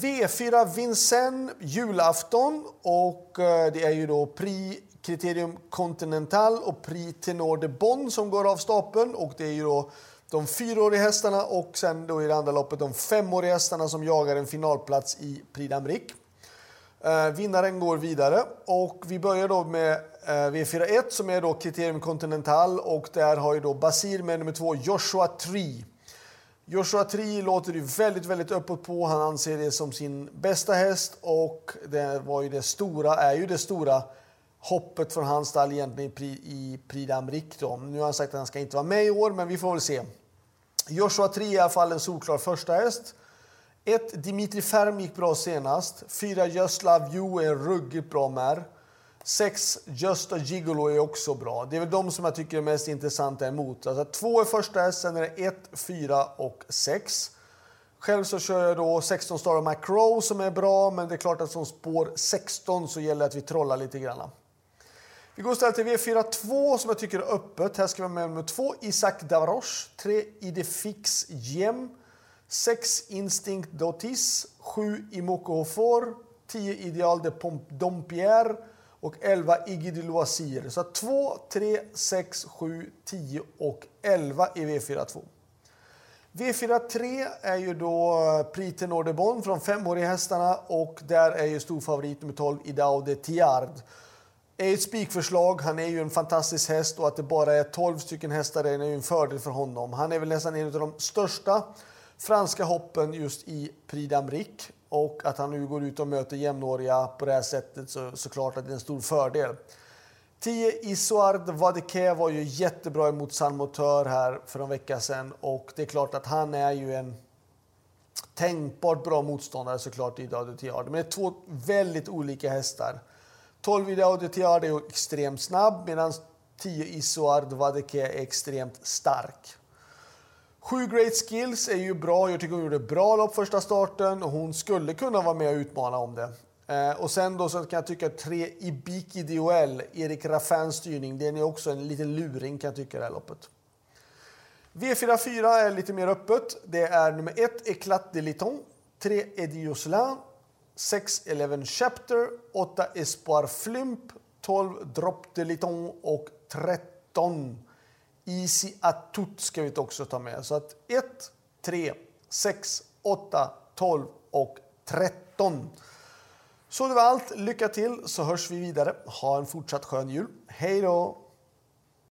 V4 Vincennes julafton och eh, det är ju då Prix Criterium Continental och Prix Tenor de Bonn som går av stapeln och det är ju då de fyraåriga hästarna och sen då i det andra loppet de femåriga hästarna som jagar en finalplats i Prix d'Amérique. Eh, vinnaren går vidare och vi börjar då med eh, V41 som är då Criterium Continental och där har ju då Basir med nummer två Joshua Tree. Joshua Tree låter ju väldigt, väldigt öppet på. Han anser det som sin bästa häst och det var ju det stora, är ju det stora hoppet från hans stall egentligen i Prix d'Amérique. Nu har han sagt att han ska inte vara med i år, men vi får väl se. Joshua 3 är i alla fall en solklar första häst. Ett Dimitri Ferm gick bra senast. Fyra Just Love You är ruggigt bra märr. Sex Just a Gigolo är också bra. Det är väl de som jag tycker är mest intressanta emot. Alltså två är första häst, sen är det ett, fyra och 6. Själv så kör jag då 16 Star of McCrow som är bra, men det är klart att som spår 16 så gäller det att vi trollar lite grann. Vi går istället till V42 som jag tycker är öppet. Här ska vi ha med nummer 2 Isaac Davroche, 3 Idefix Jem, 6 Instinct Dotis, 7 Imoko Hofor, 10 Ideal de Dompierre och 11 Iggy Loisir. Så 2, 3, 6, 7, 10 och 11 i V42. V43 är ju då eh, Prix Tenor de Bon från femåriga hästarna och där är ju storfavorit nummer 12 Idao de Tiard är ett spikförslag. Han är ju en fantastisk häst och att det bara är 12 stycken hästar är ju en fördel för honom. Han är väl nästan en av de största franska hoppen just i Prix d'Amérique och att han nu går ut och möter jämnåriga på det här sättet så såklart att det är en stor fördel. 10 Isoard Vadeke var ju jättebra emot San Motör här för en vecka sedan och det är klart att han är ju en tänkbart bra motståndare såklart i Dado Men det är två väldigt olika hästar. 12 i Tiard är extremt snabb medan 10 Isoard Vadeke är extremt stark. Sju Great Skills är ju bra. Jag tycker hon gjorde bra lopp första starten och hon skulle kunna vara med och utmana om det. Eh, och sen då så kan jag tycka 3 Ibiki DOL, Erik Raffins styrning, den är också en liten luring kan jag tycka det här loppet. V44 är lite mer öppet. Det är nummer 1 Eclat de Liton, 3 Edioslin, 6 Eleven Chapter, 8 Espoir Flymp, 12 Drop de Liton och 13 Easy Atut ska vi också ta med. Så att 1, 3, 6, 8, 12 och 13. Så det var allt. Lycka till så hörs vi vidare. Ha en fortsatt skön jul. Hej då!